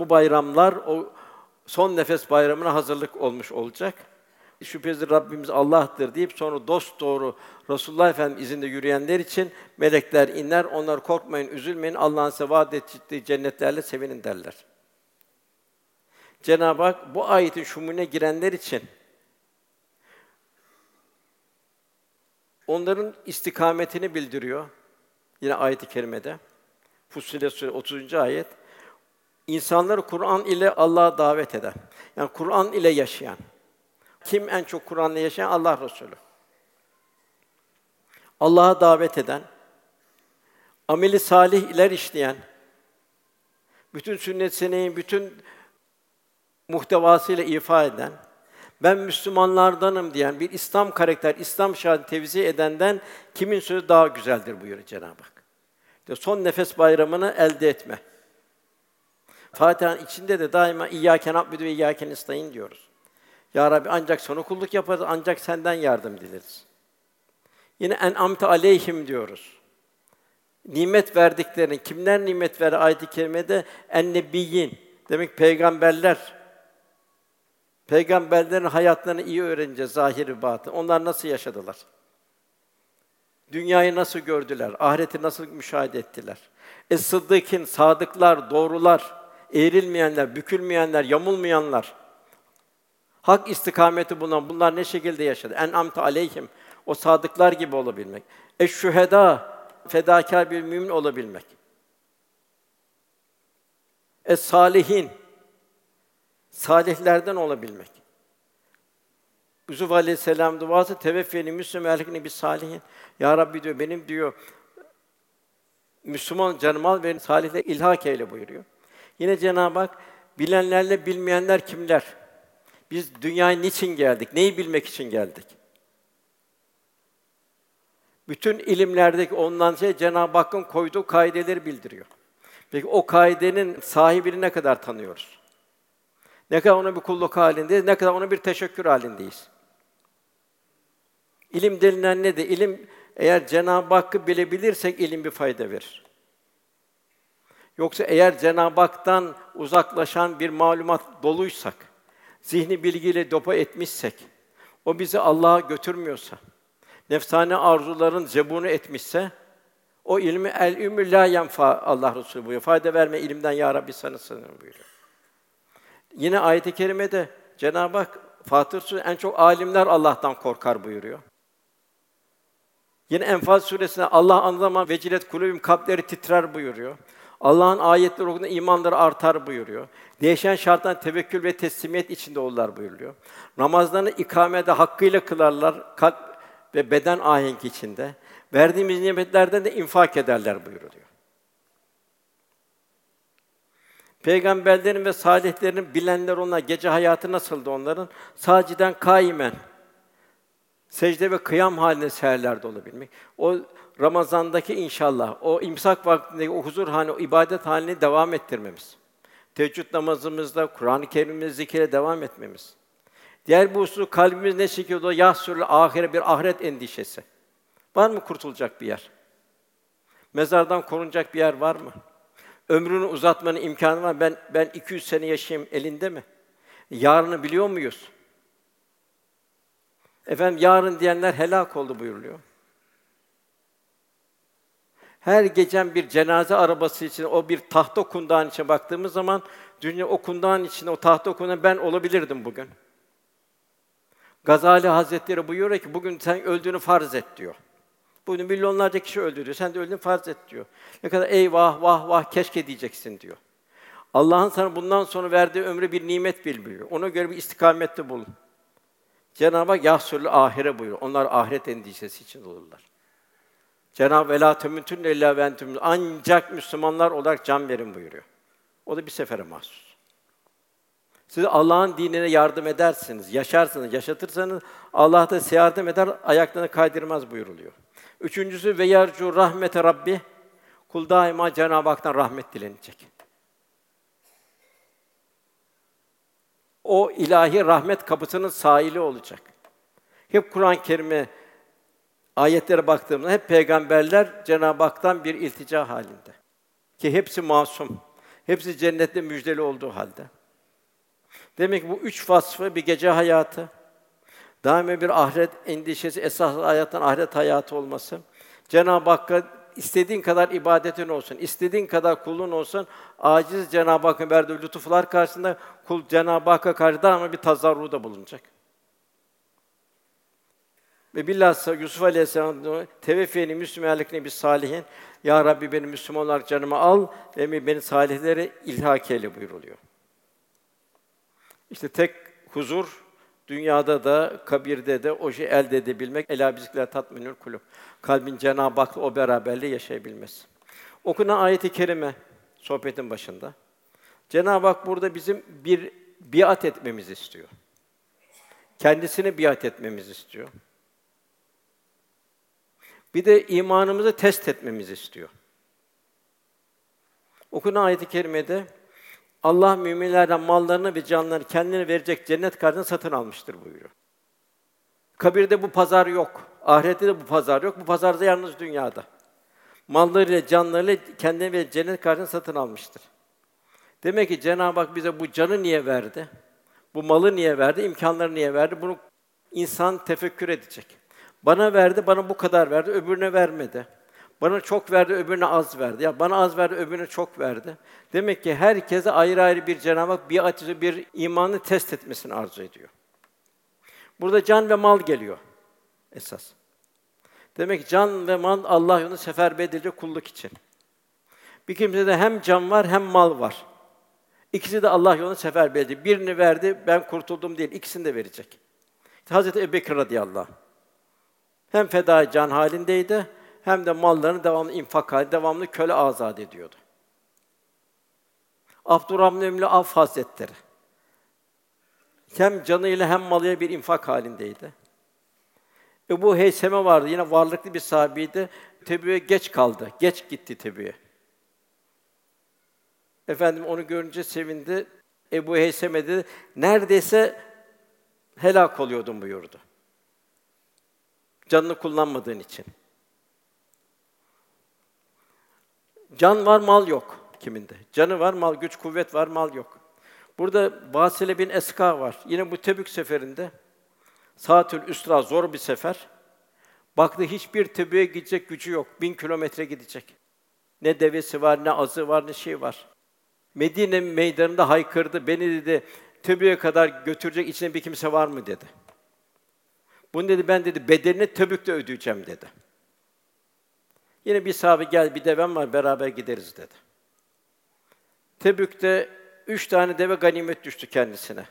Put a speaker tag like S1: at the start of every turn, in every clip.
S1: Bu bayramlar o son nefes bayramına hazırlık olmuş olacak. Şüphesiz Rabbimiz Allah'tır deyip sonra dost doğru Resulullah Efendimiz izinde yürüyenler için melekler iner. Onlar korkmayın, üzülmeyin. Allah'ın size vaat ettiği cennetlerle sevinin derler. Cenab-ı Hak bu ayetin şumune girenler için onların istikametini bildiriyor. Yine ayet-i kerimede. Fussilet Suresi 30. ayet. İnsanları Kur'an ile Allah'a davet eden. Yani Kur'an ile yaşayan. Kim en çok Kur'an'la yaşayan? Allah Resulü. Allah'a davet eden, ameli salih iler işleyen, bütün sünnet seneyi bütün muhtevasıyla ifa eden, ben Müslümanlardanım diyen bir İslam karakter, İslam şahit tevzi edenden kimin sözü daha güzeldir buyuruyor Cenab-ı Hak. İşte son nefes bayramını elde etme. Fatiha'nın içinde de daima İyyâke na'budu ve İyyâke nestaîn diyoruz. Ya Rabbi ancak sana kulluk yaparız, ancak senden yardım dileriz. Yine en amte aleyhim diyoruz. Nimet verdiklerini kimler nimet ver ayet-i kerimede en nebiyyin demek peygamberler. Peygamberlerin hayatlarını iyi öğreneceğiz zahiri batın. Onlar nasıl yaşadılar? Dünyayı nasıl gördüler? Ahireti nasıl müşahede ettiler? Es-sıddıkîn, sadıklar, doğrular, eğrilmeyenler, bükülmeyenler, yamulmayanlar, hak istikameti bulunan bunlar ne şekilde yaşadı? En amte aleyhim o sadıklar gibi olabilmek. Eş-şühedâ fedakar bir mümin olabilmek. Es-salihin salihlerden olabilmek. Yusuf Aleyhisselam duası teveffeni müslüm erkekini bir salihin. Ya Rabbi diyor benim diyor Müslüman canım al beni salihle ilhak eyle buyuruyor. Yine Cenab-ı Hak bilenlerle bilmeyenler kimler? Biz dünyaya niçin geldik? Neyi bilmek için geldik? Bütün ilimlerdeki ondan şey Cenab-ı Hakk'ın koyduğu kaideleri bildiriyor. Peki o kaidenin sahibini ne kadar tanıyoruz? Ne kadar ona bir kulluk halindeyiz, ne kadar ona bir teşekkür halindeyiz. İlim denilen nedir? İlim eğer Cenab-ı Hakk'ı bilebilirsek ilim bir fayda verir. Yoksa eğer Cenab-ı Hak'tan uzaklaşan bir malumat doluysak, zihni bilgiyle dopa etmişsek, o bizi Allah'a götürmüyorsa, nefsane arzuların zebunu etmişse, o ilmi el ümür la yenfa Allah Resulü buyuruyor. Fayda verme ilimden ya Rabbi sana sığınırım buyuruyor. Yine ayet-i kerimede Cenab-ı Hak Fatır Suresi en çok alimler Allah'tan korkar buyuruyor. Yine Enfal suresinde Allah anı zaman vecilet kulubüm kalpleri titrer buyuruyor. Allah'ın ayetleri okunduğunda imanları artar buyuruyor. Değişen şarttan tevekkül ve teslimiyet içinde olurlar buyuruyor. Namazlarını ikamede hakkıyla kılarlar, kalp ve beden ahenk içinde. Verdiğimiz nimetlerden de infak ederler buyuruyor. Peygamberlerin ve salihlerin bilenler onlar gece hayatı nasıldı onların? Saciden kaimen secde ve kıyam halinde seherlerde olabilmek. O Ramazandaki inşallah o imsak vaktindeki o huzur hali, o ibadet halini devam ettirmemiz. Teheccüd namazımızda Kur'an-ı Kerim'imizi zikire devam etmemiz. Diğer bir husus kalbimiz ne şekilde yahsürül ahire bir ahiret endişesi. Var mı kurtulacak bir yer? Mezardan korunacak bir yer var mı? Ömrünü uzatmanın imkanı var. Ben ben 200 sene yaşayayım elinde mi? Yarını biliyor muyuz? Efendim yarın diyenler helak oldu buyuruluyor. Her gecen bir cenaze arabası için o bir tahta kundağın içine baktığımız zaman dünya o kundağın içinde o tahta kundağın ben olabilirdim bugün. Gazali Hazretleri buyuruyor ki bugün sen öldüğünü farz et diyor. Bugün milyonlarca kişi öldü diyor. Sen de öldün farz et diyor. Ne kadar eyvah vah vah keşke diyeceksin diyor. Allah'ın sana bundan sonra verdiği ömrü bir nimet bil buyuruyor. Ona göre bir istikamette bulun. Cenab-ı Hak yahsürlü ahire buyuruyor. Onlar ahiret endişesi için olurlar. Cenab-ı Ela temütün illa ve entüm ancak Müslümanlar olarak can verin buyuruyor. O da bir sefere mahsus. Siz Allah'ın dinine yardım edersiniz, yaşarsınız, yaşatırsanız Allah da size yardım eder, ayaklarını kaydırmaz buyuruluyor. Üçüncüsü ve yercu rahmete Rabbi kul daima Cenab-ı Hak'tan rahmet dilenecek. O ilahi rahmet kapısının sahili olacak. Hep Kur'an-ı Kerim'e ayetlere baktığımızda hep peygamberler Cenab-ı Hak'tan bir iltica halinde. Ki hepsi masum. Hepsi cennette müjdeli olduğu halde. Demek ki bu üç vasfı bir gece hayatı, daima bir ahiret endişesi, esas hayattan ahiret hayatı olması, Cenab-ı Hakk'a istediğin kadar ibadetin olsun, istediğin kadar kulun olsun, aciz Cenab-ı Hakk'ın verdiği lütuflar karşısında kul Cenab-ı Hakk'a karşı daima bir tazarruda bulunacak. Ve bilhassa Yusuf Aleyhisselam teveffeni müslümanlıkne bir salihin ya Rabbi beni Müslüman olarak canımı al ve beni salihlere ilhak eyle buyuruluyor. İşte tek huzur dünyada da kabirde de o şey elde edebilmek ela bizikler tatminül kulub. Kalbin Cenab-ı Hak'la o beraberliği yaşayabilmesi. Okunan ayeti kerime sohbetin başında. Cenab-ı Hak burada bizim bir biat etmemizi istiyor. Kendisini biat etmemizi istiyor. Bir de imanımızı test etmemizi istiyor. Okunan ayet-i kerimede Allah müminlerden mallarını ve canlarını kendine verecek cennet karşılığında satın almıştır buyuruyor. Kabirde bu pazar yok. Ahirette de bu pazar yok. Bu pazar da yalnız dünyada. Mallarıyla, canlarıyla kendine ve cennet karşılığında satın almıştır. Demek ki Cenab-ı Hak bize bu canı niye verdi? Bu malı niye verdi? İmkanları niye verdi? Bunu insan tefekkür edecek. Bana verdi, bana bu kadar verdi, öbürüne vermedi. Bana çok verdi, öbürüne az verdi. Ya bana az verdi, öbürüne çok verdi. Demek ki herkese ayrı ayrı bir Cenab-ı Hak bir açıcı bir imanı test etmesini arzu ediyor. Burada can ve mal geliyor esas. Demek ki can ve mal Allah yolunda seferber edilecek kulluk için. Bir kimsede hem can var hem mal var. İkisi de Allah yolunda seferber ediyor. Birini verdi, ben kurtuldum değil, ikisini de verecek. İşte Hazreti Ebubekir radıyallahu anh. Hem feda can halindeydi, hem de mallarını devamlı infak halinde, devamlı köle azad ediyordu. Abdurrahman Emli Af Hazretleri hem canıyla hem malıyla bir infak halindeydi. Ebu Heyseme vardı, yine varlıklı bir sahabeydi. Tebü'ye geç kaldı, geç gitti Tebü'ye. Efendim onu görünce sevindi. Ebu Heyseme dedi, neredeyse helak oluyordum buyurdu. Canını kullanmadığın için. Can var, mal yok kiminde. Canı var, mal, güç, kuvvet var, mal yok. Burada Vasile bin Eska var. Yine bu Tebük seferinde Saatül Üsra zor bir sefer. Baktı hiçbir Tebük'e gidecek gücü yok. Bin kilometre gidecek. Ne devesi var, ne azı var, ne şey var. Medine meydanında haykırdı. Beni dedi Tebük'e kadar götürecek içinde bir kimse var mı dedi. Bunu dedi ben dedi bedelini Tebük'te ödeyeceğim dedi. Yine bir sahabe gel bir devem var beraber gideriz dedi. Tebük'te üç tane deve ganimet düştü kendisine.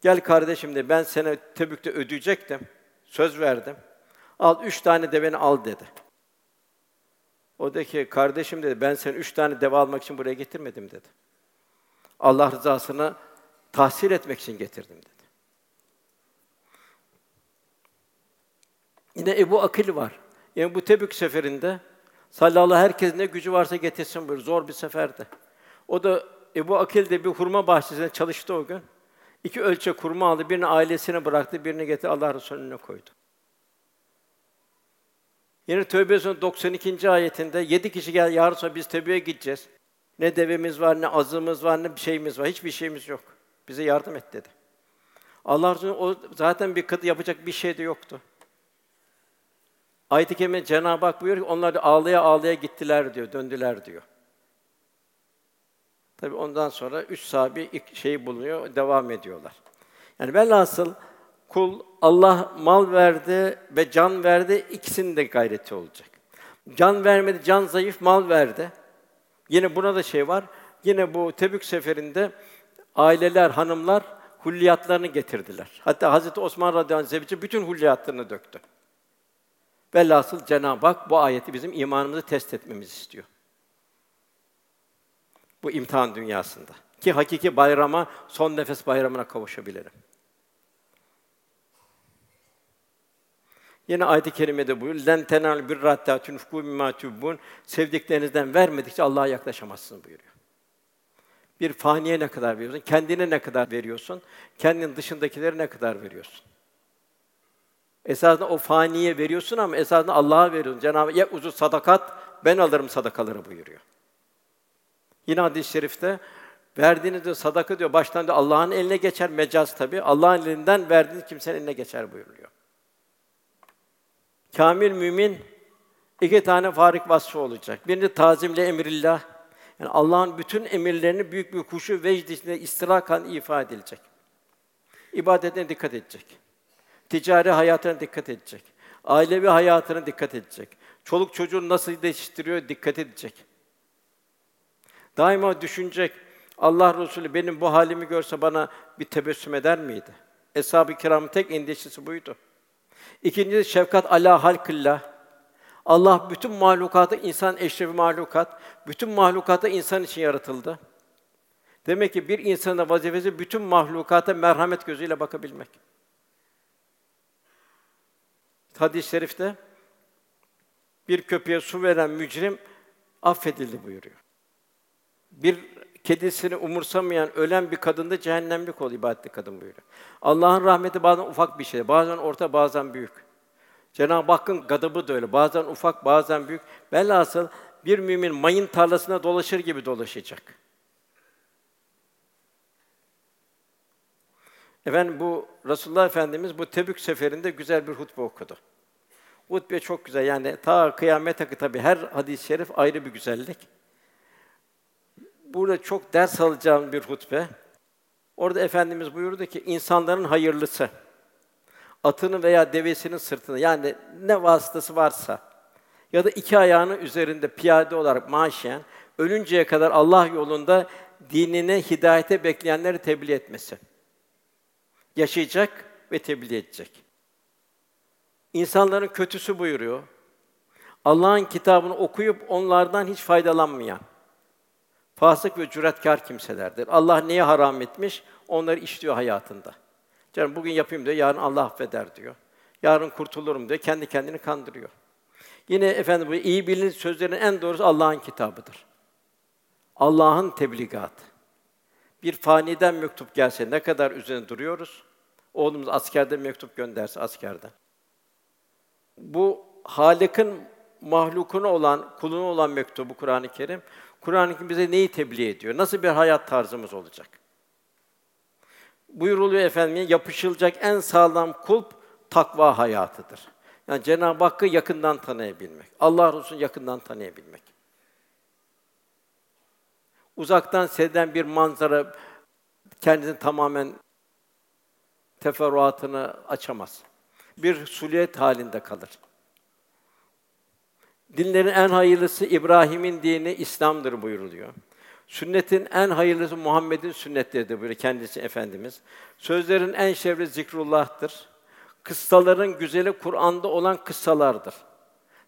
S1: Gel kardeşim de ben seni Tebük'te ödeyecektim. Söz verdim. Al üç tane deveni al dedi. O da ki kardeşim dedi ben seni üç tane deve almak için buraya getirmedim dedi. Allah rızasını tahsil etmek için getirdim dedi. Yine Ebu Akil var. Yani bu Tebük seferinde sallallahu herkes ne gücü varsa getirsin buyur. Zor bir seferdi. O da Ebu Akil de bir hurma bahçesinde çalıştı o gün. İki ölçek hurma aldı, birini ailesine bıraktı, birini getirdi Allah Resulü'nün koydu. Yine Tövbe Suresi 92. ayetinde yedi kişi gel yarın sonra biz Tövbe'ye gideceğiz. Ne devemiz var, ne azımız var, ne bir şeyimiz var. Hiçbir şeyimiz yok. Bize yardım et dedi. Allah Resulü o zaten bir kıt yapacak bir şey de yoktu. Ayet-i Kerime Cenab-ı Hak buyuruyor ki onlar da ağlaya ağlaya gittiler diyor, döndüler diyor. Tabi ondan sonra üç sahabi ilk şeyi bulunuyor, devam ediyorlar. Yani velhasıl kul Allah mal verdi ve can verdi, ikisinin de gayreti olacak. Can vermedi, can zayıf, mal verdi. Yine buna da şey var. Yine bu Tebük seferinde aileler, hanımlar hulliyatlarını getirdiler. Hatta Hazreti Osman radıyallahu anh bütün hulliyatlarını döktü. Velhasıl Cenab-ı Hak bu ayeti bizim imanımızı test etmemizi istiyor. Bu imtihan dünyasında. Ki hakiki bayrama, son nefes bayramına kavuşabilirim. Yine ayet-i kerimede buyuruyor. "Len tenal birra hatta tunfiku mimma tuhibbun." Sevdiklerinizden vermedikçe Allah'a yaklaşamazsınız buyuruyor. Bir faniye ne kadar veriyorsun? Kendine ne kadar veriyorsun? Kendin dışındakileri ne kadar veriyorsun? Esasında o faniye veriyorsun ama esasında Allah'a veriyorsun. Cenab-ı Hak uzun sadakat ben alırım sadakaları buyuruyor. Yine hadis-i şerifte verdiğiniz de sadaka diyor baştan diyor Allah'ın eline geçer mecaz tabi. Allah'ın elinden verdiğiniz kimsenin eline geçer buyuruluyor. Kamil mümin iki tane farik vasfı olacak. Birini tazimle emrillah. Yani Allah'ın bütün emirlerini büyük bir kuşu vecd içinde istirakan ifade edilecek. İbadetine dikkat edecek. Ticari hayatına dikkat edecek. Ailevi hayatına dikkat edecek. Çoluk çocuğunu nasıl yetiştiriyor dikkat edecek. Daima düşünecek. Allah Resulü benim bu halimi görse bana bir tebessüm eder miydi? Eshab-ı kiramın tek endişesi buydu. İkincisi şefkat ala halkillah. Allah bütün mahlukatı insan eşrefi mahlukat, bütün mahlukatı insan için yaratıldı. Demek ki bir insanın vazifesi bütün mahlukata merhamet gözüyle bakabilmek. Hadis-i şerifte bir köpeğe su veren mücrim affedildi buyuruyor. Bir kedisini umursamayan ölen bir kadın da cehennemlik ol ibadetli kadın buyuruyor. Allah'ın rahmeti bazen ufak bir şey, bazen orta, bazen büyük. Cenab-ı Hakk'ın gadabı da öyle. Bazen ufak, bazen büyük. Velhasıl bir mümin mayın tarlasına dolaşır gibi dolaşacak. Efendim bu Resulullah Efendimiz bu Tebük seferinde güzel bir hutbe okudu. Hutbe çok güzel. Yani ta kıyamet hakkı tabii her hadis-i şerif ayrı bir güzellik. Burada çok ders alacağım bir hutbe. Orada efendimiz buyurdu ki insanların hayırlısı atını veya devesinin sırtını yani ne vasıtası varsa ya da iki ayağını üzerinde piyade olarak maaşlayan ölünceye kadar Allah yolunda dinine hidayete bekleyenleri tebliğ etmesi. Yaşayacak ve tebliğ edecek. İnsanların kötüsü buyuruyor. Allah'ın kitabını okuyup onlardan hiç faydalanmayan fasık ve cüretkar kimselerdir. Allah neyi haram etmiş? Onları işliyor hayatında. Canım bugün yapayım diyor, yarın Allah affeder diyor. Yarın kurtulurum diyor, kendi kendini kandırıyor. Yine efendim bu iyi bilin sözlerin en doğrusu Allah'ın kitabıdır. Allah'ın tebligatı. Bir faniden mektup gelse ne kadar üzerine duruyoruz? Oğlumuz askerde mektup gönderse askerden. Bu Halık'ın mahlukuna olan, kuluna olan mektubu Kur'an-ı Kerim. Kur'an-ı Kerim bize neyi tebliğ ediyor? Nasıl bir hayat tarzımız olacak? Buyuruluyor efendim, yapışılacak en sağlam kulp takva hayatıdır. Yani Cenab-ı Hakk'ı yakından tanıyabilmek, Allah Resulü'nü yakından tanıyabilmek. Uzaktan seyreden bir manzara kendini tamamen teferruatını açamaz. Bir suliyet halinde kalır. Dinlerin en hayırlısı İbrahim'in dini İslam'dır buyuruluyor. Sünnetin en hayırlısı Muhammed'in sünnetleridir böyle kendisi efendimiz. Sözlerin en şerri zikrullah'tır. Kıssaların güzeli Kur'an'da olan kıssalardır.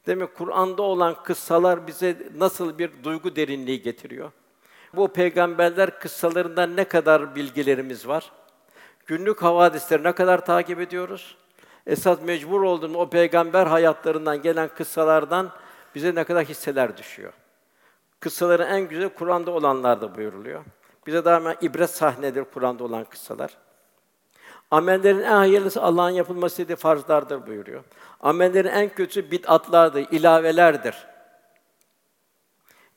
S1: Demek Kur'an'da olan kıssalar bize nasıl bir duygu derinliği getiriyor? Bu peygamberler kıssalarından ne kadar bilgilerimiz var? Günlük havadisleri ne kadar takip ediyoruz? Esas mecbur olduğumuz o peygamber hayatlarından gelen kıssalardan bize ne kadar hisseler düşüyor. Kıssaların en güzel Kur'an'da olanlar da buyuruluyor. Bize daima ibret sahnedir Kur'an'da olan kıssalar. Amellerin en hayırlısı Allah'ın yapılması dediği farzlardır buyuruyor. Amellerin en kötüsü bid'atlardır, ilavelerdir.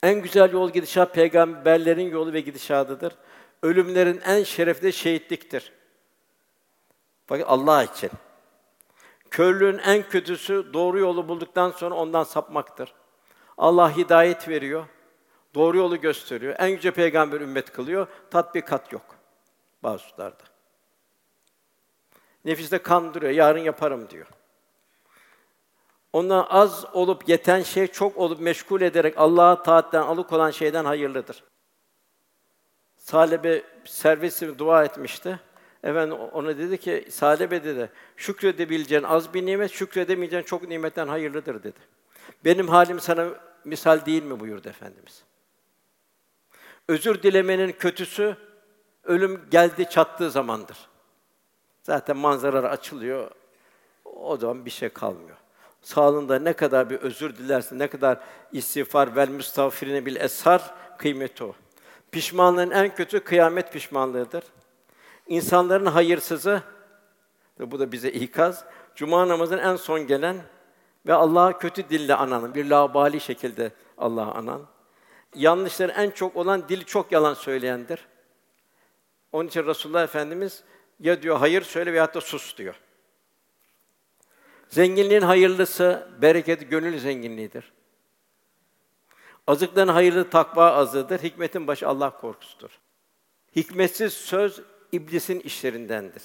S1: En güzel yol gidişat peygamberlerin yolu ve gidişatıdır. Ölümlerin en şerefli şehitliktir. Bakın Allah için. Körlüğün en kötüsü doğru yolu bulduktan sonra ondan sapmaktır. Allah hidayet veriyor. Doğru yolu gösteriyor. En yüce peygamber ümmet kılıyor. Tatbikat yok bazı hususlarda. Nefiste kandırıyor. Yarın yaparım diyor. Ondan az olup yeten şey çok olup meşgul ederek Allah'a taatten alıkolan şeyden hayırlıdır. Salebe servisi dua etmişti. Efendim ona dedi ki Salebe dedi şükredebileceğin az bir nimet, şükredemeyeceğin çok nimetten hayırlıdır dedi. Benim halim sana misal değil mi buyurdu efendimiz. Özür dilemenin kötüsü ölüm geldi çattığı zamandır. Zaten manzaralar açılıyor. O zaman bir şey kalmıyor. Sağlığında ne kadar bir özür dilersin, ne kadar istiğfar vel müstağfirine bil eshar kıymeti o. Pişmanlığın en kötü kıyamet pişmanlığıdır. İnsanların hayırsızı ve bu da bize ikaz. Cuma namazının en son gelen ve Allah'a kötü dille anan, bir labali şekilde Allah'a anan. yanlışları en çok olan dil çok yalan söyleyendir. Onun için Resulullah Efendimiz ya diyor hayır söyle veyahut da sus diyor. Zenginliğin hayırlısı bereketi gönül zenginliğidir. Azıkların hayırlı takva azıdır. Hikmetin başı Allah korkusudur. Hikmetsiz söz iblisin işlerindendir.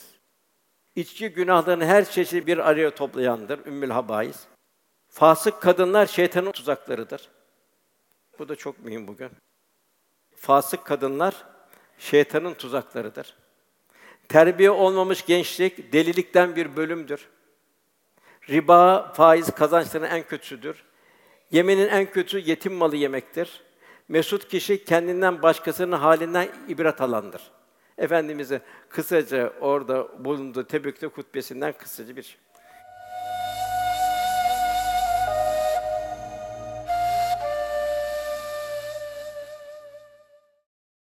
S1: İçki günahlarını her çeşit bir araya toplayandır. Ümmül habais. Fasık kadınlar şeytanın tuzaklarıdır. Bu da çok mühim bugün. Fasık kadınlar şeytanın tuzaklarıdır. Terbiye olmamış gençlik delilikten bir bölümdür. Riba, faiz kazançların en kötüsüdür. Yemenin en kötü yetim malı yemektir. Mesut kişi kendinden başkasının halinden ibret alandır. Efendimiz'e kısaca orada bulunduğu Tebük'te hutbesinden kısaca bir şey.